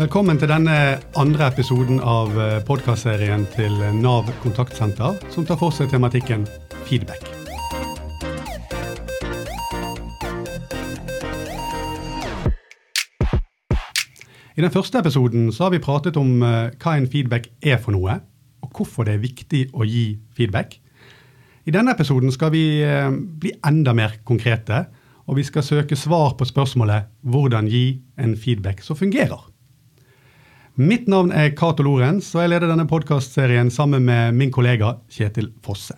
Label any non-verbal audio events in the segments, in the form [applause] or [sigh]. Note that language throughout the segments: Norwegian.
Velkommen til denne andre episoden av podkastserien til Nav kontaktsenter, som tar for seg tematikken feedback. I den første episoden har vi pratet om eh, hva en feedback er for noe, og hvorfor det er viktig å gi feedback. I denne episoden skal vi eh, bli enda mer konkrete, og vi skal søke svar på spørsmålet hvordan gi en feedback som fungerer. Mitt navn er Cato Lorentz, og jeg leder denne podkastserien sammen med min kollega Kjetil Fosse.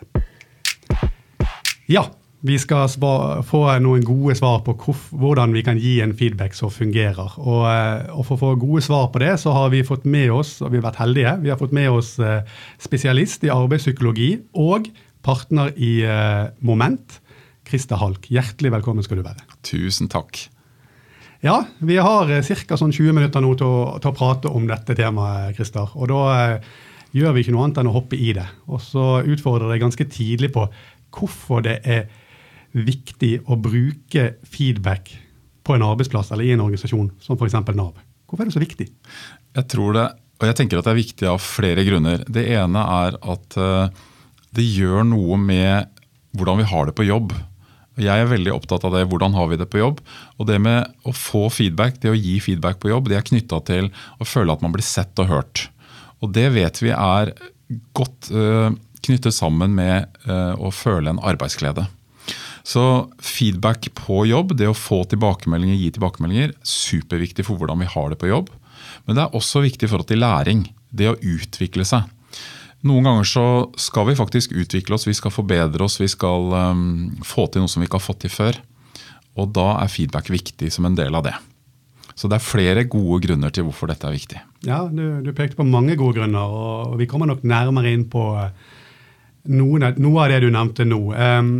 Ja, vi skal få noen gode svar på hvordan vi kan gi en feedback som fungerer. Og, eh, og, For å få gode svar på det, så har vi fått med oss og vi har vært heldige, vi har fått med oss eh, spesialist i arbeidspsykologi og partner i eh, Moment, Christer Halk. Hjertelig velkommen skal du være. Tusen takk. Ja, vi har eh, ca. Sånn 20 minutter nå til å, til å, prate om dette temaet, Christer. Og da eh, gjør vi ikke noe annet enn å hoppe i det. Og så utfordrer jeg ganske tidlig på hvorfor det er viktig å bruke feedback på en arbeidsplass eller i en organisasjon som f.eks. Nav. Hvorfor er det så viktig? Jeg tror det, og jeg tenker at det er viktig av flere grunner. Det ene er at uh, det gjør noe med hvordan vi har det på jobb. Jeg er veldig opptatt av det. Hvordan har vi det på jobb? Og det med å få feedback, det å gi feedback på jobb, det er knytta til å føle at man blir sett og hørt. Og det vet vi er godt uh, knyttet sammen med uh, å føle en arbeidsglede. Så feedback på jobb, det å få tilbakemeldinger, gi tilbakemeldinger, superviktig for hvordan vi har det på jobb. Men det er også viktig i forhold til læring. Det å utvikle seg. Noen ganger så skal vi faktisk utvikle oss, vi skal forbedre oss, vi skal um, få til noe som vi ikke har fått til før. Og da er feedback viktig som en del av det. Så det er flere gode grunner til hvorfor dette er viktig. Ja, Du, du pekte på mange gode grunner, og vi kommer nok nærmere inn på eh, noen, noe av det du nevnte nå. Um,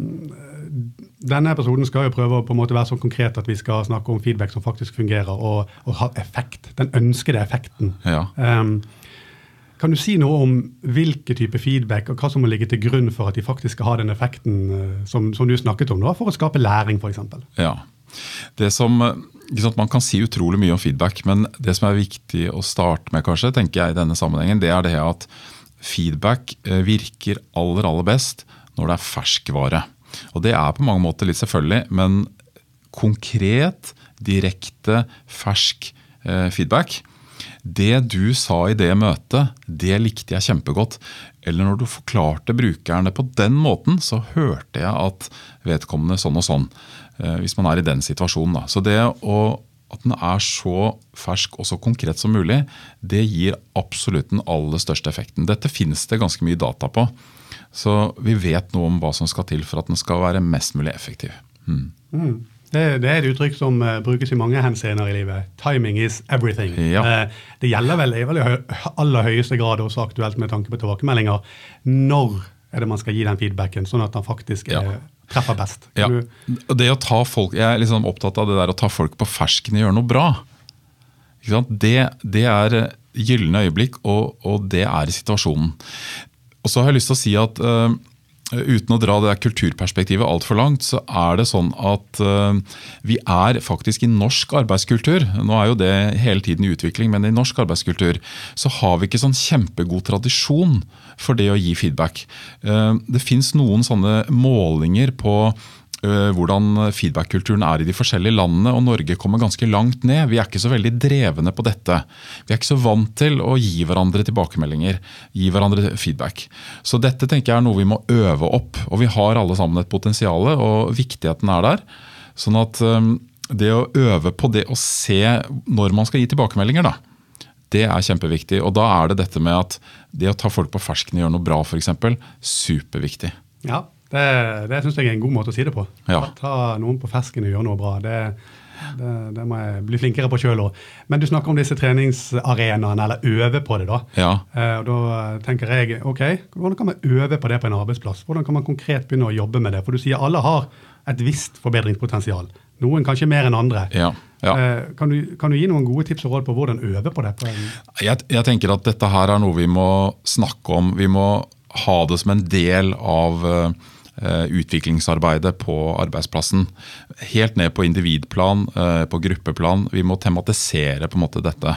denne episoden skal jo prøve å på en måte være så konkret at vi skal snakke om feedback som faktisk fungerer, og, og ha effekt. Den ønskede effekten. Ja. Um, kan du si noe om hvilke type feedback og hva som må ligge til grunn for at de faktisk skal ha den effekten eh, som, som du snakket om, nå, for å skape læring f.eks.? Ja. Det som, liksom, Man kan si utrolig mye om feedback, men det som er viktig å starte med, kanskje, tenker jeg i denne sammenhengen, det er det at feedback eh, virker aller, aller best når det er ferskvare. Og det er på mange måter litt selvfølgelig, men konkret, direkte, fersk feedback det du sa i det møtet, det likte jeg kjempegodt. Eller når du forklarte brukerne på den måten, så hørte jeg at vedkommende sånn og sånn. Eh, hvis man er i den situasjonen. Da. Så det å, at den er så fersk og så konkret som mulig, det gir absolutt den aller største effekten. Dette finnes det ganske mye data på. Så vi vet noe om hva som skal til for at den skal være mest mulig effektiv. Hmm. Mm. Det, det, er et uttrykk som uh, brukes i mange henseender i livet. Timing is everything. Ja. Uh, det gjelder vel i aller høyeste grad også aktuelt med tanke på tilbakemeldinger. Når er det man skal gi den feedbacken, sånn at den faktisk ja. treffer best? Ja. Det å ta folk, Jeg er liksom opptatt av det der å ta folk på fersken og gjøre noe bra. Det, det, er gylne øyeblikk, og, og, det er situasjonen. Og så har jeg lyst til å si at uh, Uten å dra det der kulturperspektivet altfor langt, så er det sånn at uh, vi er faktisk i norsk arbeidskultur Nå er jo det hele tiden i utvikling, men i norsk arbeidskultur så har vi ikke sånn kjempegod tradisjon for det å gi feedback. Uh, det fins noen sånne målinger på Eh, hvordan feedback-kulturen er i de forskjellige landene. og Norge kommer ganske langt ned. Vi er ikke så veldig drevne på dette. Vi er ikke så vant til å gi hverandre tilbakemeldinger, gi hverandre feedback. Så dette tenker jeg er noe vi må øve opp. Og vi har alle sammen et potensial, og viktigheten er der. Sånn at um, det å øve på det å se når man skal gi tilbakemeldinger, da, det er kjempeviktig. Og da er det dette med at det å ta folk på fersken og gjøre noe bra, f.eks., superviktig. Ja, det, det syns jeg er en god måte å si det på. Ja. Ta noen på fersken og gjøre noe bra. Det, det, det, må jeg bli flinkere på sjøl òg. Men du snakker om disse treningsarenaene, eller øve på det. Da ja. eh, og da tenker jeg ok, hvordan kan man øve på det på en arbeidsplass? Hvordan kan man konkret begynne å jobbe med det? For du sier alle har et visst forbedringspotensial. Noen kanskje mer enn andre. Ja. Ja. Eh, kan, du, kan, du, gi noen gode tips og råd på hvordan øve på det? På jeg, jeg, tenker at dette her er noe vi må snakke om. Vi må ha det som en del av uh, utviklingsarbeidet på arbeidsplassen. Helt ned på individplan, eh, på gruppeplan. Vi må tematisere på en måte dette.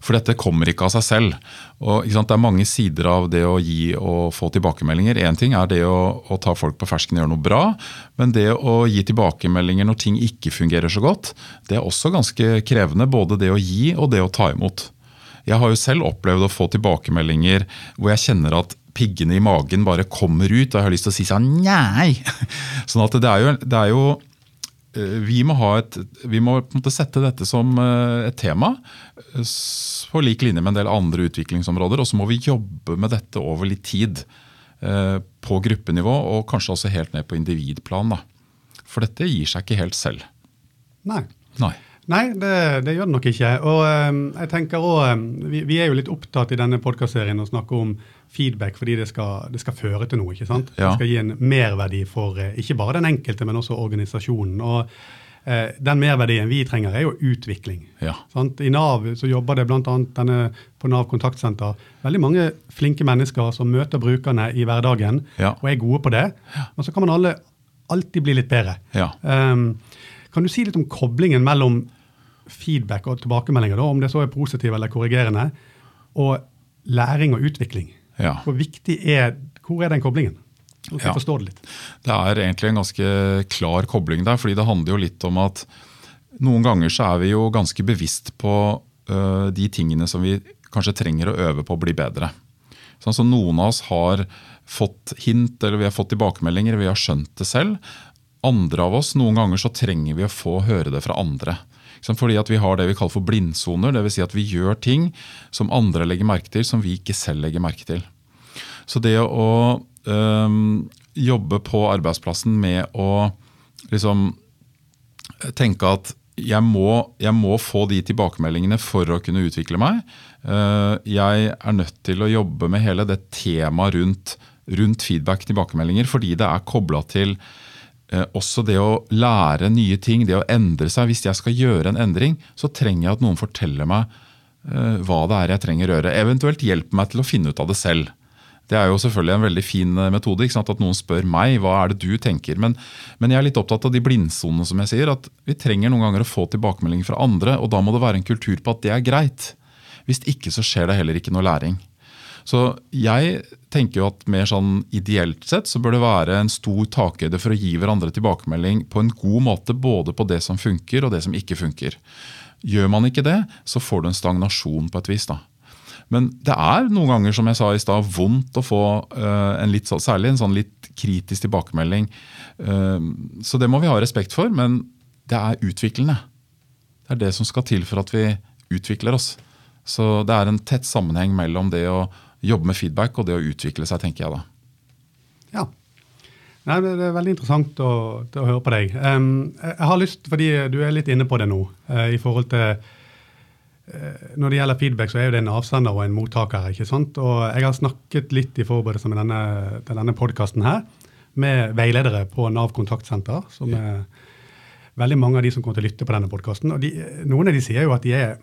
For dette kommer ikke av seg selv. Og, sant, det er mange sider av det å gi og få tilbakemeldinger. Én ting er det å, å, ta folk på fersken og gjøre noe bra, men det å gi tilbakemeldinger når ting ikke fungerer så godt, det er også ganske krevende. Både det å gi og det å ta imot. Jeg har jo selv opplevd å få tilbakemeldinger hvor jeg kjenner at piggene i magen bare kommer ut, og jeg har lyst til å si sånn nei! [laughs] Sånn at det er jo, det er jo Eh, vi må, et, vi må sette dette som eh, et tema eh, på lik linje med en del andre utviklingsområder. Og så må vi jobbe med dette over litt tid. På gruppenivå og kanskje også helt ned på individplan. Da. For dette gir seg ikke helt selv. Nei. Nei. Nei, det, det, gjør det nok ikke. Og jeg tenker også, vi, vi, er jo litt opptatt i denne podkastserien å snakke om feedback fordi det skal, det skal, føre til noe. ikke sant? Ja. Det skal gi en merverdi for uh, ikke bare den enkelte, men også organisasjonen. og uh, Den merverdien vi trenger, er jo utvikling. Ja. I Nav så jobber det bl.a. på Nav kontaktsenter veldig mange flinke mennesker som møter brukerne i hverdagen ja. og er gode på det. Men så kan man alle alltid bli litt bedre. Um, kan du si litt om koblingen mellom feedback og tilbakemeldinger, da, om det så er positive eller korrigerende, og læring og utvikling? Ja. Hvor viktig er Hvor er den koblingen? Ja. Det litt. Det er egentlig en ganske klar kobling der, fordi det handler jo litt om at noen ganger så er vi jo ganske bevisst på uh, de tingene som vi kanskje trenger å øve på å bli bedre. Sånn som Noen av oss har fått hint eller vi har fått tilbakemeldinger, vi har skjønt det selv. Andre av oss, noen ganger så trenger vi å få høre det fra andre. Fordi at vi har det vi kaller for blindsoner. Dvs. Si at vi gjør ting som andre legger merke til, som vi ikke selv legger merke til. Så det å øhm, jobbe på arbeidsplassen med å liksom tenke at jeg må, jeg må, få de tilbakemeldingene for å kunne utvikle meg. Øh, jeg er nødt til å jobbe med hele det temaet rundt, rundt feedback, tilbakemeldinger, fordi det er kobla til Eh, også det å lære nye ting, det å endre seg. Hvis jeg skal gjøre en endring, så trenger jeg at noen forteller meg eh, hva det er jeg trenger å gjøre. Eventuelt hjelpe meg til å finne ut av det selv. Det er jo selvfølgelig en veldig fin eh, metode at noen spør meg hva er det du tenker. Men, men jeg er litt opptatt av de blindsonene. som jeg sier, at Vi trenger noen ganger å få tilbakemeldinger fra andre, og da må det være en kultur på at det er greit. Hvis ikke så skjer det heller ikke noe læring. Så jeg tenker jo at mer sånn ideelt sett så bør det være en stor takhøyde for å gi hverandre tilbakemelding på en god måte, både på det som funker og det som ikke funker. Gjør man ikke det, så får du en stagnasjon på et vis. da. Men det er noen ganger som jeg sa i sted, vondt å få uh, en litt, særlig en sånn litt kritisk tilbakemelding. Uh, så det må vi ha respekt for, men det er utviklende. Det er det som skal til for at vi utvikler oss. Så det er en tett sammenheng mellom det å jobbe med feedback og det å utvikle seg, tenker jeg da. Ja. Nei, det er veldig interessant å, å høre på deg. Um, jeg har lyst, fordi du er litt inne på det nå, uh, i forhold til uh, Når det gjelder feedback, så er det en avsender og en mottaker. ikke sant? Og jeg har snakket litt i forberedelse med denne, til denne podkasten her med veiledere på Nav kontaktsenter. som er veldig mange av de som kommer til å lytte på denne podkasten. Noen av de sier jo at de er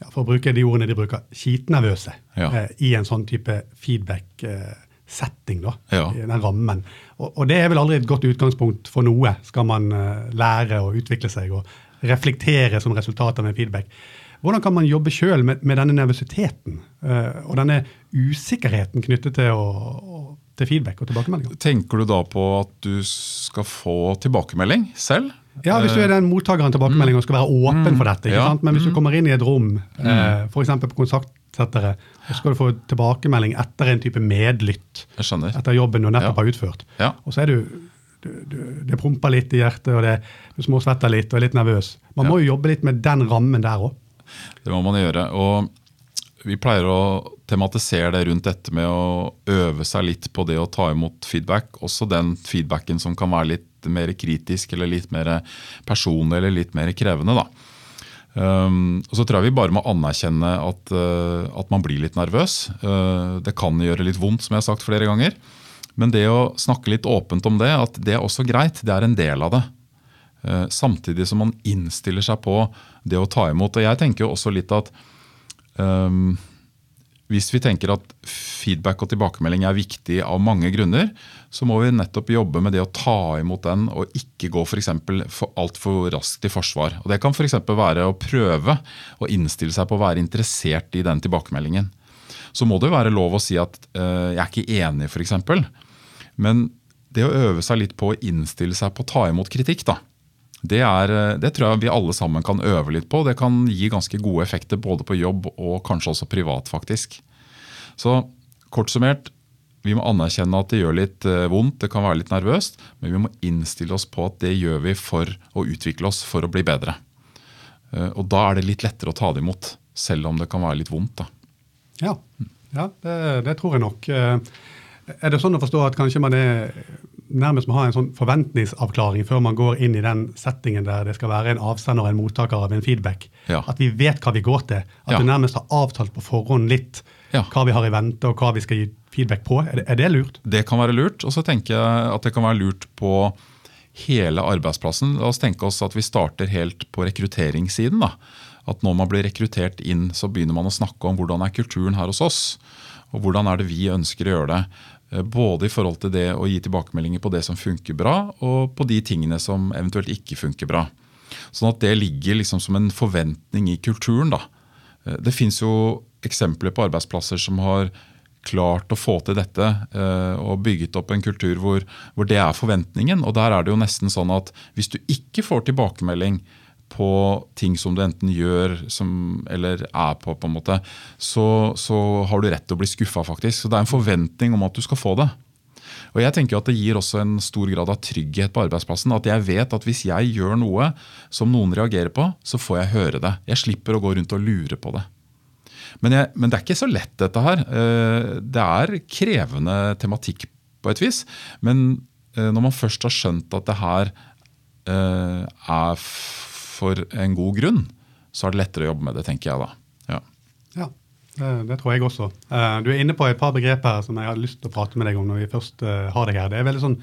ja, for å bruke de ordene de bruker, skitnervøse ja. eh, i en sånn type feedback-setting. da, ja. i den rammen. Og, og, det er vel aldri et godt utgangspunkt for noe, skal man eh, lære å utvikle seg og reflektere som resultat av en feedback. Hvordan kan man jobbe sjøl med, med, denne nervøsiteten uh, og denne usikkerheten knyttet til, å, til feedback og tilbakemeldinger? Tenker du da på at du skal få tilbakemelding selv? Ja, Hvis du er den mottakeren tilbakemeldingen og skal være åpen mm. for dette. ikke ja. sant? Men hvis du mm. kommer inn i et rom, mm. eh, f.eks. på kontaktsettere, så skal du få tilbakemelding etter en type medlytt etter jobben du nettopp har utført. Ja. Og så er du, du, du, Det promper litt i hjertet, og det, du småsvetter litt og er litt nervøs. Man må jo jobbe litt med den rammen der òg. Det må man gjøre. og vi pleier å tematisere det rundt dette med å øve seg litt på det å ta imot feedback. Også den feedbacken som kan være litt mer kritisk eller litt mer personlig eller litt mer krevende. da. Um, og så tror jeg vi bare må anerkjenne at, uh, at man blir litt nervøs. Uh, det kan gjøre litt vondt, som jeg har sagt flere ganger. Men det å snakke litt åpent om det, at det er også greit, det er en del av det. Uh, samtidig som man innstiller seg på det å ta imot. Og jeg tenker jo også litt at um, hvis vi tenker at feedback og tilbakemelding er viktig av mange grunner, så må vi nettopp jobbe med det å ta imot den og ikke gå for, eksempel, for altfor raskt i forsvar. Og Det kan f.eks. være å prøve å innstille seg på å være interessert i den tilbakemeldingen. Så må det være lov å si at uh, jeg er ikke enig, f.eks. Men det å øve seg litt på å innstille seg på å ta imot kritikk, da, det, er, eh, det, tror jeg vi alle sammen kan øve litt på. Det kan gi ganske gode effekter både på jobb og kanskje også privat. faktisk. Så kort summert, vi må anerkjenne at det gjør litt eh, vondt, det kan være litt nervøst, men vi må innstille oss på at det gjør vi for å utvikle oss, for å bli bedre. Eh, og da er det litt lettere å ta det imot, selv om det kan være litt vondt. da. Ja, ja det, det tror jeg nok. Er det sånn å forstå at kanskje man er nærmest må ha en sånn forventningsavklaring før man går inn i den settingen der det skal være en avsender og en mottaker av en feedback. Ja. At vi vet hva vi går til. At Ja. vi nærmest har avtalt på forhånd litt Ja. hva vi har i vente, og hva vi skal gi feedback på. Er det, er det lurt? Det kan være lurt. Og så tenker jeg at det kan være lurt på hele arbeidsplassen. La oss tenke oss at vi starter helt på rekrutteringssiden. da. At når man blir rekruttert inn, så begynner man å snakke om hvordan er kulturen her hos oss. Og hvordan er det vi ønsker å gjøre det. Eh, Både i forhold til det å gi tilbakemeldinger på det som funker bra, og på de tingene som eventuelt ikke funker bra. Sånn at det ligger liksom som en forventning i kulturen. da. Eh, Det fins jo eksempler på arbeidsplasser som har klart å få til dette eh, og bygget opp en kultur hvor, hvor det er forventningen. Og der er det jo nesten sånn at hvis du ikke får tilbakemelding på ting som du enten gjør som, eller er på, på en måte, så, så har du rett til å bli skuffa, faktisk. Så det er en forventning om at du skal få det. Og jeg tenker at Det gir også en stor grad av trygghet på arbeidsplassen. At jeg vet at hvis jeg gjør noe som noen reagerer på, så får jeg høre det. Jeg slipper å gå rundt og lure på det. Men, jeg, men det er ikke så lett, dette her. Eh, Det er krevende tematikk på et vis. Men eh, når man først har skjønt at det her eh, er for en god grunn, så er det lettere å jobbe med det, tenker jeg da. Ja. Ja, det, det tror jeg også. Eh, du er inne på et par begrep her som jeg har lyst til å prate med deg om når vi først eh, har deg her. Det er veldig sånn,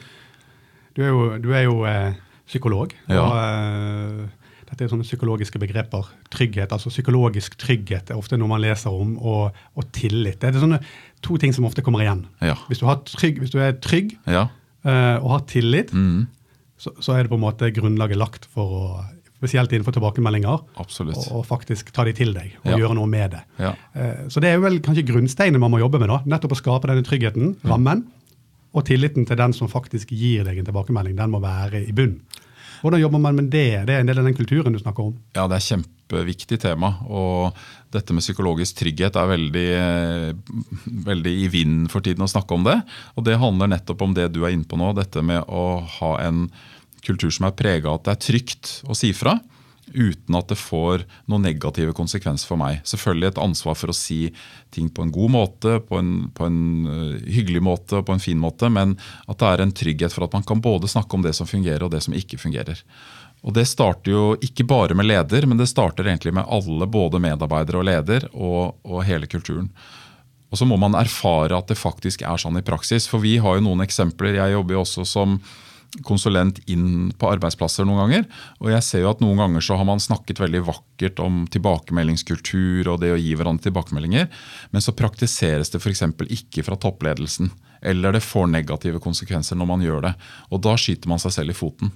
Du er jo, du er jo eh, psykolog. Ja. og eh, Dette er sånne psykologiske begreper. Trygghet, altså Psykologisk trygghet er ofte noe man leser om, og, og tillit. Det er sånne to ting som ofte kommer igjen. Ja. Hvis, du har trygg, hvis du er trygg ja. eh, og har tillit, Mm, så, så er det på en måte grunnlaget lagt for å Spesielt innenfor tilbakemeldinger. absolutt. Og, faktisk ta de til deg og Ja. gjøre noe med det. Ja. Eh, Så det er jo vel kanskje grunnsteinen man må jobbe med. da, Nettopp å skape denne tryggheten, Mm. rammen, og tilliten til den som faktisk gir deg en tilbakemelding. Den må være i bunn. Hvordan jobber man med det? Det er en del av den kulturen du snakker om. Ja, det er kjempeviktig tema. Og dette med psykologisk trygghet er veldig, eh, veldig i vinden for tiden å snakke om det. Og det handler nettopp om det du er inne på nå, dette med å ha en kultur som er prega av at det er trygt å si fra. Uten at det får noen negative konsekvenser for meg. Selvfølgelig et ansvar for å si ting på en god måte, på en, på en eh, hyggelig måte og på en fin måte, men at det er en trygghet for at man kan både snakke om det som fungerer og det som ikke fungerer. Og Det starter jo ikke bare med leder, men det starter egentlig med alle, både medarbeidere og leder, og, og hele kulturen. Og så må man erfare at det faktisk er sånn i praksis. For vi har jo noen eksempler. Jeg jobber jo også som konsulent inn på arbeidsplasser noen ganger. Og jeg ser jo at noen ganger så har man snakket veldig vakkert om tilbakemeldingskultur og det å gi hverandre tilbakemeldinger, men så praktiseres det f.eks. ikke fra toppledelsen. Eller det får negative konsekvenser når man gjør det. Og da skyter man seg selv i foten.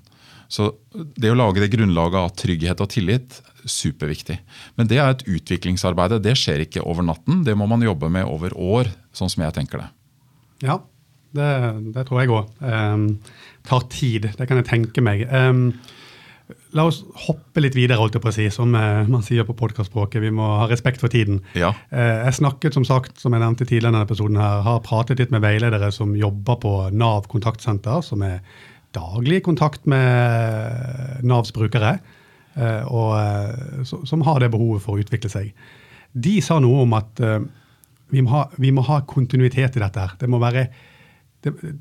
Så det å lage det grunnlaget av trygghet og tillit, superviktig. Men det er et utviklingsarbeid. Det skjer ikke over natten. Det må man jobbe med over år, sånn som jeg tenker det. Ja, det, det tror jeg òg. Um, tar tid. Det kan jeg tenke meg. Um, la oss hoppe litt videre, holdt jeg på å si, som eh, man sier på podkastspråket. Vi må ha respekt for tiden. Ja. Eh, jeg snakket, som sagt, som jeg nevnte tidligere i denne episoden, her, har pratet litt med veiledere som jobber på Nav kontaktsenter, som er daglig i kontakt med Navs brukere, eh, og eh, som har det behovet for å utvikle seg. De sa noe om at eh, vi må, ha, vi må ha kontinuitet i dette. her. Det må være,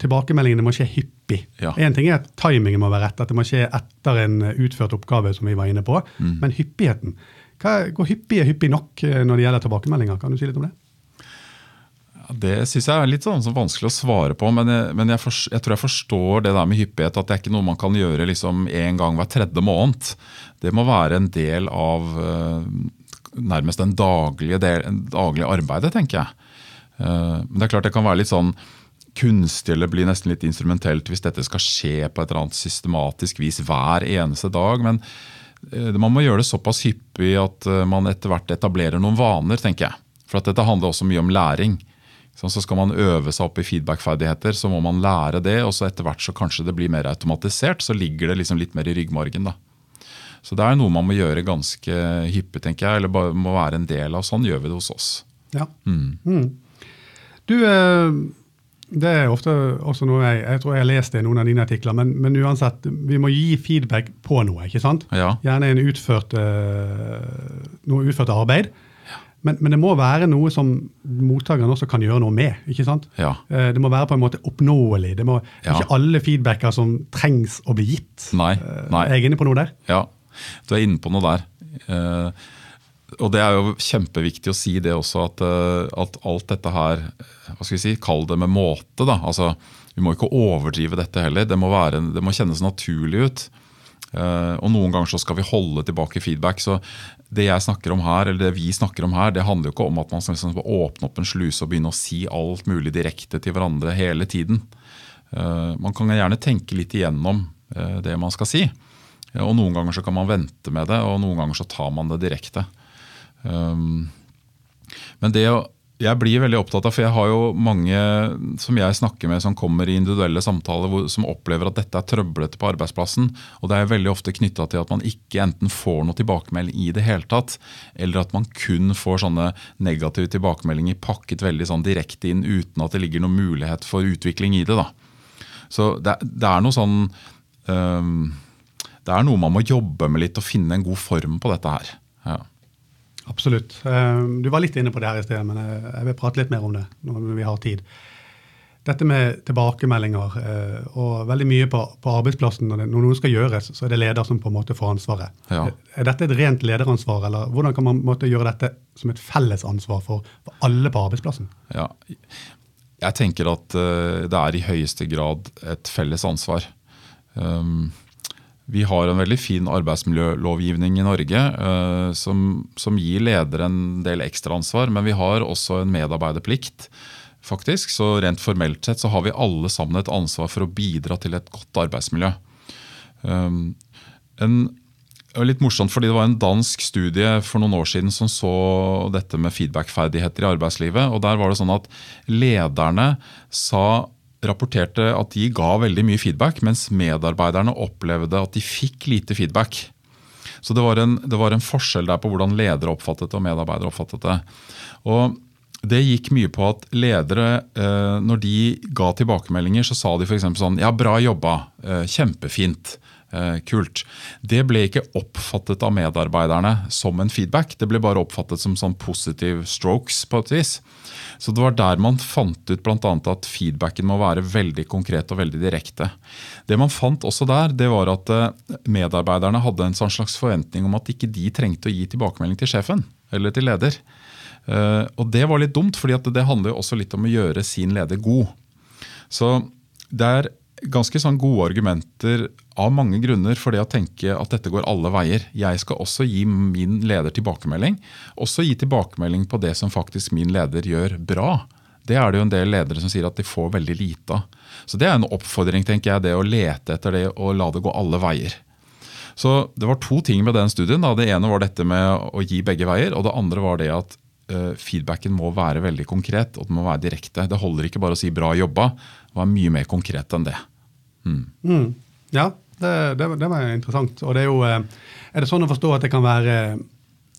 tilbakemeldingene må skje hyppig. Ja. En ting er at timingen må være rett, at det må skje etter en eh, utført oppgave, som vi var inne på. Mm. Men hyppigheten. Hva, hvor hyppig er hyppig nok eh, når det gjelder tilbakemeldinger? Kan du si litt om det? Det syns jeg er litt sånn, sånn vanskelig å svare på, men, jeg, men jeg, for, jeg tror jeg forstår det der med hyppighet. At det er ikke noe man kan gjøre liksom en gang hver tredje måned. Det må være en del av eh, nærmest den daglige, del, daglige arbeidet, tenker jeg. Men det er klart det kan være litt sånn kunstig eller blir nesten litt instrumentelt hvis dette skal skje på et eller annet systematisk vis hver eneste dag. Men uh, man må gjøre det såpass hyppig at uh, man etter hvert etablerer noen vaner, tenker jeg. For at dette handler også mye om læring. Så skal man øve seg opp i feedback-ferdigheter, så må man lære det. Og så etter hvert så kanskje det blir mer automatisert, så ligger det liksom litt mer i ryggmargen. da. Så det er noe man må gjøre ganske hyppig, tenker jeg, eller bare må være en del av. Sånn gjør vi det hos oss. Ja. Mm. Mm. Du, eh, det er ofte også noe jeg, jeg tror jeg har lest det i noen av dine artikler, men, men, uansett, vi må gi feedback på noe. ikke sant? Ja. Gjerne en utført, uh, noe utført arbeid. Men, men, det må være noe som mottakeren også kan gjøre noe med. ikke sant? Ja. Eh, det må være på en måte oppnåelig. Det må. Ikke alle feedbacker som trengs å bli gitt. Nei, nei. Er jeg inne på noe der? Ja, du er inne på noe der. Uh, og det er jo kjempeviktig å si det også, at, uh, at, alt dette her hva skal vi si, Kall det med måte. da, altså Vi må ikke overdrive dette heller. Det må, være, det må kjennes naturlig ut. Uh, og noen ganger så skal vi holde tilbake feedback. så Det jeg snakker om her, eller det vi snakker om her, det handler jo ikke om at man skal liksom åpne opp en sluse og begynne å si alt mulig direkte til hverandre hele tiden. Uh, man kan gjerne tenke litt igjennom det man skal si. Og Noen ganger så kan man vente med det, og noen ganger så tar man det direkte. Um, men det jeg blir veldig opptatt av, for jeg har jo mange som jeg snakker med som kommer i individuelle samtaler hvor, som opplever at dette er trøblete på arbeidsplassen. og Det er veldig ofte knytta til at man ikke enten får noe tilbakemelding i det hele tatt, eller at man kun får sånne negative tilbakemeldinger pakket veldig sånn direkte inn uten at det ligger noen mulighet for utvikling i det. da. Så det, det er noe sånn um, det er noe man må jobbe med litt og finne en god form på dette her. Ja. Absolutt. Eh, du var litt inne på det her i sted, men jeg vil prate litt mer om det når vi har tid. Dette med tilbakemeldinger eh, og veldig mye på, på arbeidsplassen. Når, noe skal gjøres, så er det leder som på en måte får ansvaret. Ja. Er dette et rent lederansvar, eller hvordan kan man måte, gjøre dette som et felles ansvar for, for alle på arbeidsplassen? Ja. Jeg tenker at uh, det er i høyeste grad et felles ansvar. Um, vi har en veldig fin arbeidsmiljølovgivning i Norge uh, som, som, gir ledere en del ekstraansvar, men vi har også en medarbeiderplikt. faktisk, Så rent formelt sett så har vi alle sammen et ansvar for å bidra til et godt arbeidsmiljø. Um, en, litt morsomt, fordi Det var en dansk studie for noen år siden som så dette med feedback-ferdigheter i arbeidslivet. og Der var det sånn at lederne sa rapporterte at de ga veldig mye feedback, mens medarbeiderne opplevde at de fikk lite feedback. Så det var, en, det var en forskjell der på hvordan ledere oppfattet det og medarbeidere oppfattet det. Og det gikk mye på at ledere, eh, når de ga tilbakemeldinger, så sa de f.eks. sånn Ja, bra jobba. Eh, kjempefint. Eh, kult. Det ble ikke oppfattet av medarbeiderne som en feedback. Det ble bare oppfattet som sånn positive strokes. på et vis. Så Det var der man fant ut blant annet at feedbacken må være veldig konkret og veldig direkte. Det man fant også der, det var at eh, medarbeiderne hadde en sånn slags forventning om at ikke de trengte å gi tilbakemelding til sjefen eller til leder. Eh, og Det var litt dumt, for det handler jo også litt om å gjøre sin leder god. Så det er ganske sånn gode argumenter av mange grunner for det å tenke at dette går alle veier. Jeg skal også gi min leder tilbakemelding. Også gi tilbakemelding på det som faktisk min leder gjør bra. Det er det jo en del ledere som sier at de får veldig lite av. Så det er en oppfordring, tenker jeg, det å lete etter det og la det gå alle veier. Så det var to ting med den studien. Da. Det ene var dette med å gi begge veier, og det andre var det at feedbacken må være veldig konkret og den må være direkte. Det holder ikke bare å si 'bra jobba', var mye mer konkret enn det. Mm. Mm. Ja, det, det, det, var interessant. Og det er jo eh, Er det sånn å forstå at det kan være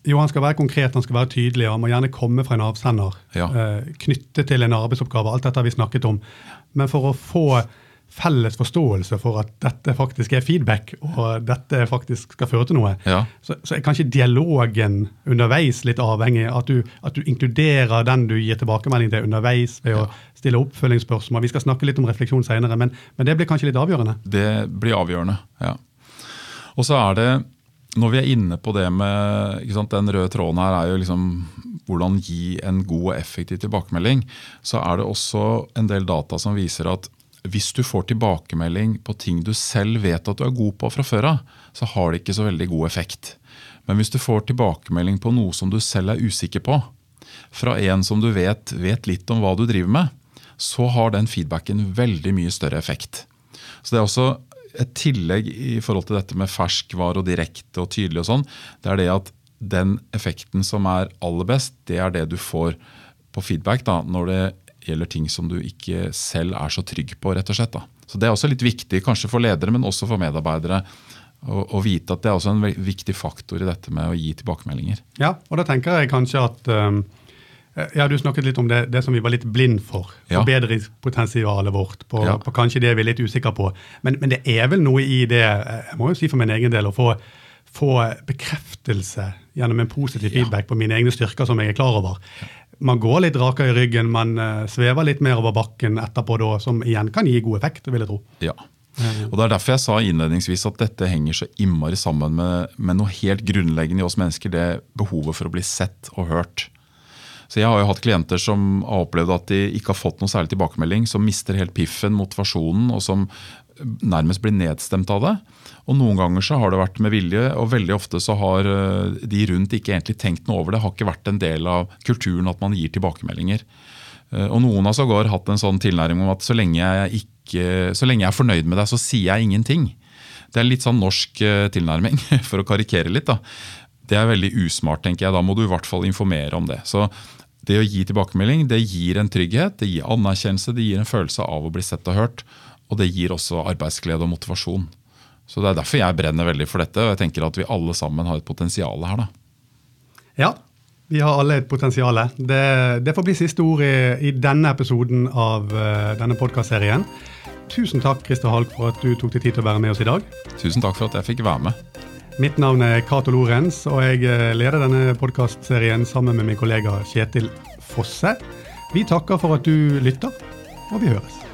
Jo, han skal være konkret, han skal være tydelig, og han må gjerne komme fra en avsender. Ja. Eh, knyttet til en arbeidsoppgave. Alt dette har vi snakket om. Men for å få felles forståelse for at dette faktisk er feedback, og dette faktisk skal føre til noe, ja. så, så, er kanskje dialogen underveis litt avhengig. At du, at du, inkluderer den du gir tilbakemelding til underveis ved ja. å stille oppfølgingsspørsmål. Vi skal snakke litt om refleksjon senere, men, men, det blir kanskje litt avgjørende? Det blir avgjørende, ja. Og så er det, når vi er inne på det med sant, Den røde tråden her er jo liksom hvordan gi en god og effektiv tilbakemelding. Så er det også en del data som viser at hvis du får tilbakemelding på ting du selv vet at du er god på fra før av, så har det ikke så veldig god effekt. Men hvis du får tilbakemelding på noe som du selv er usikker på, fra en som du vet, vet litt om hva du driver med, så har den feedbacken veldig mye større effekt. Så det er også et tillegg i forhold til dette med ferskvare og direkte og tydelig og sånn. Det er det at den effekten som er aller best, det er det du får på feedback da, når det gjelder ting som du ikke selv er så trygg på. rett og slett. Da. Så Det er også litt viktig kanskje for ledere, men også for medarbeidere. Å, vite at det er også en viktig faktor i dette med å gi tilbakemeldinger. Ja, og da tenker jeg kanskje at um ja, Du snakket litt om det, det som vi var litt blind for. Ja. Forbedringspotensialet vårt. På, Ja. på kanskje det vi er litt usikre på. Men, men det er vel noe i det, jeg må jo si for min egen del, å få, få bekreftelse gjennom en positiv feedback på mine egne styrker som jeg er klar over. Man går litt rakere i ryggen, man eh, svever litt mer over bakken etterpå, da, som igjen kan gi god effekt, vil jeg tro. Ja. Og Det er derfor jeg sa innledningsvis at dette henger så innmari sammen med, med noe helt grunnleggende i oss mennesker, det behovet for å bli sett og hørt. Så Jeg har jo hatt klienter som har opplevd at de ikke har fått noe særlig tilbakemelding, som mister helt piffen, motivasjonen, og som nærmest blir nedstemt av det. Og Noen ganger så har det vært med vilje, og veldig ofte så har eh, de rundt ikke egentlig tenkt noe over det. Har ikke vært en del av kulturen at man gir tilbakemeldinger. Eh, Og Noen har sågar hatt en sånn tilnærming om at så lenge, jeg ikke, så lenge jeg er fornøyd med deg, så sier jeg ingenting. Det er litt sånn norsk eh, tilnærming, [laughs] for å karikere litt. da. Det er veldig usmart, tenker jeg. Da må du i hvert fall informere om det. Så det å gi tilbakemelding det gir en trygghet, det gir anerkjennelse, det gir en følelse av å bli sett og hørt. Og det gir også arbeidsglede og motivasjon. Så Det er derfor jeg brenner veldig for dette. og jeg tenker at vi alle sammen har et potensial her. da. Ja, vi har alle et potensial. Det, det får bli siste ord i, i denne episoden av uh, denne podkastserien. Tusen takk Christer Halk, for at du tok deg tid til å være med oss i dag. Tusen takk for at jeg fikk være med. Mitt navn er Cato Lorentz, og jeg eh, leder denne podkastserien sammen med min kollega Kjetil Fosse. Vi takker for at du lytter, og vi høres.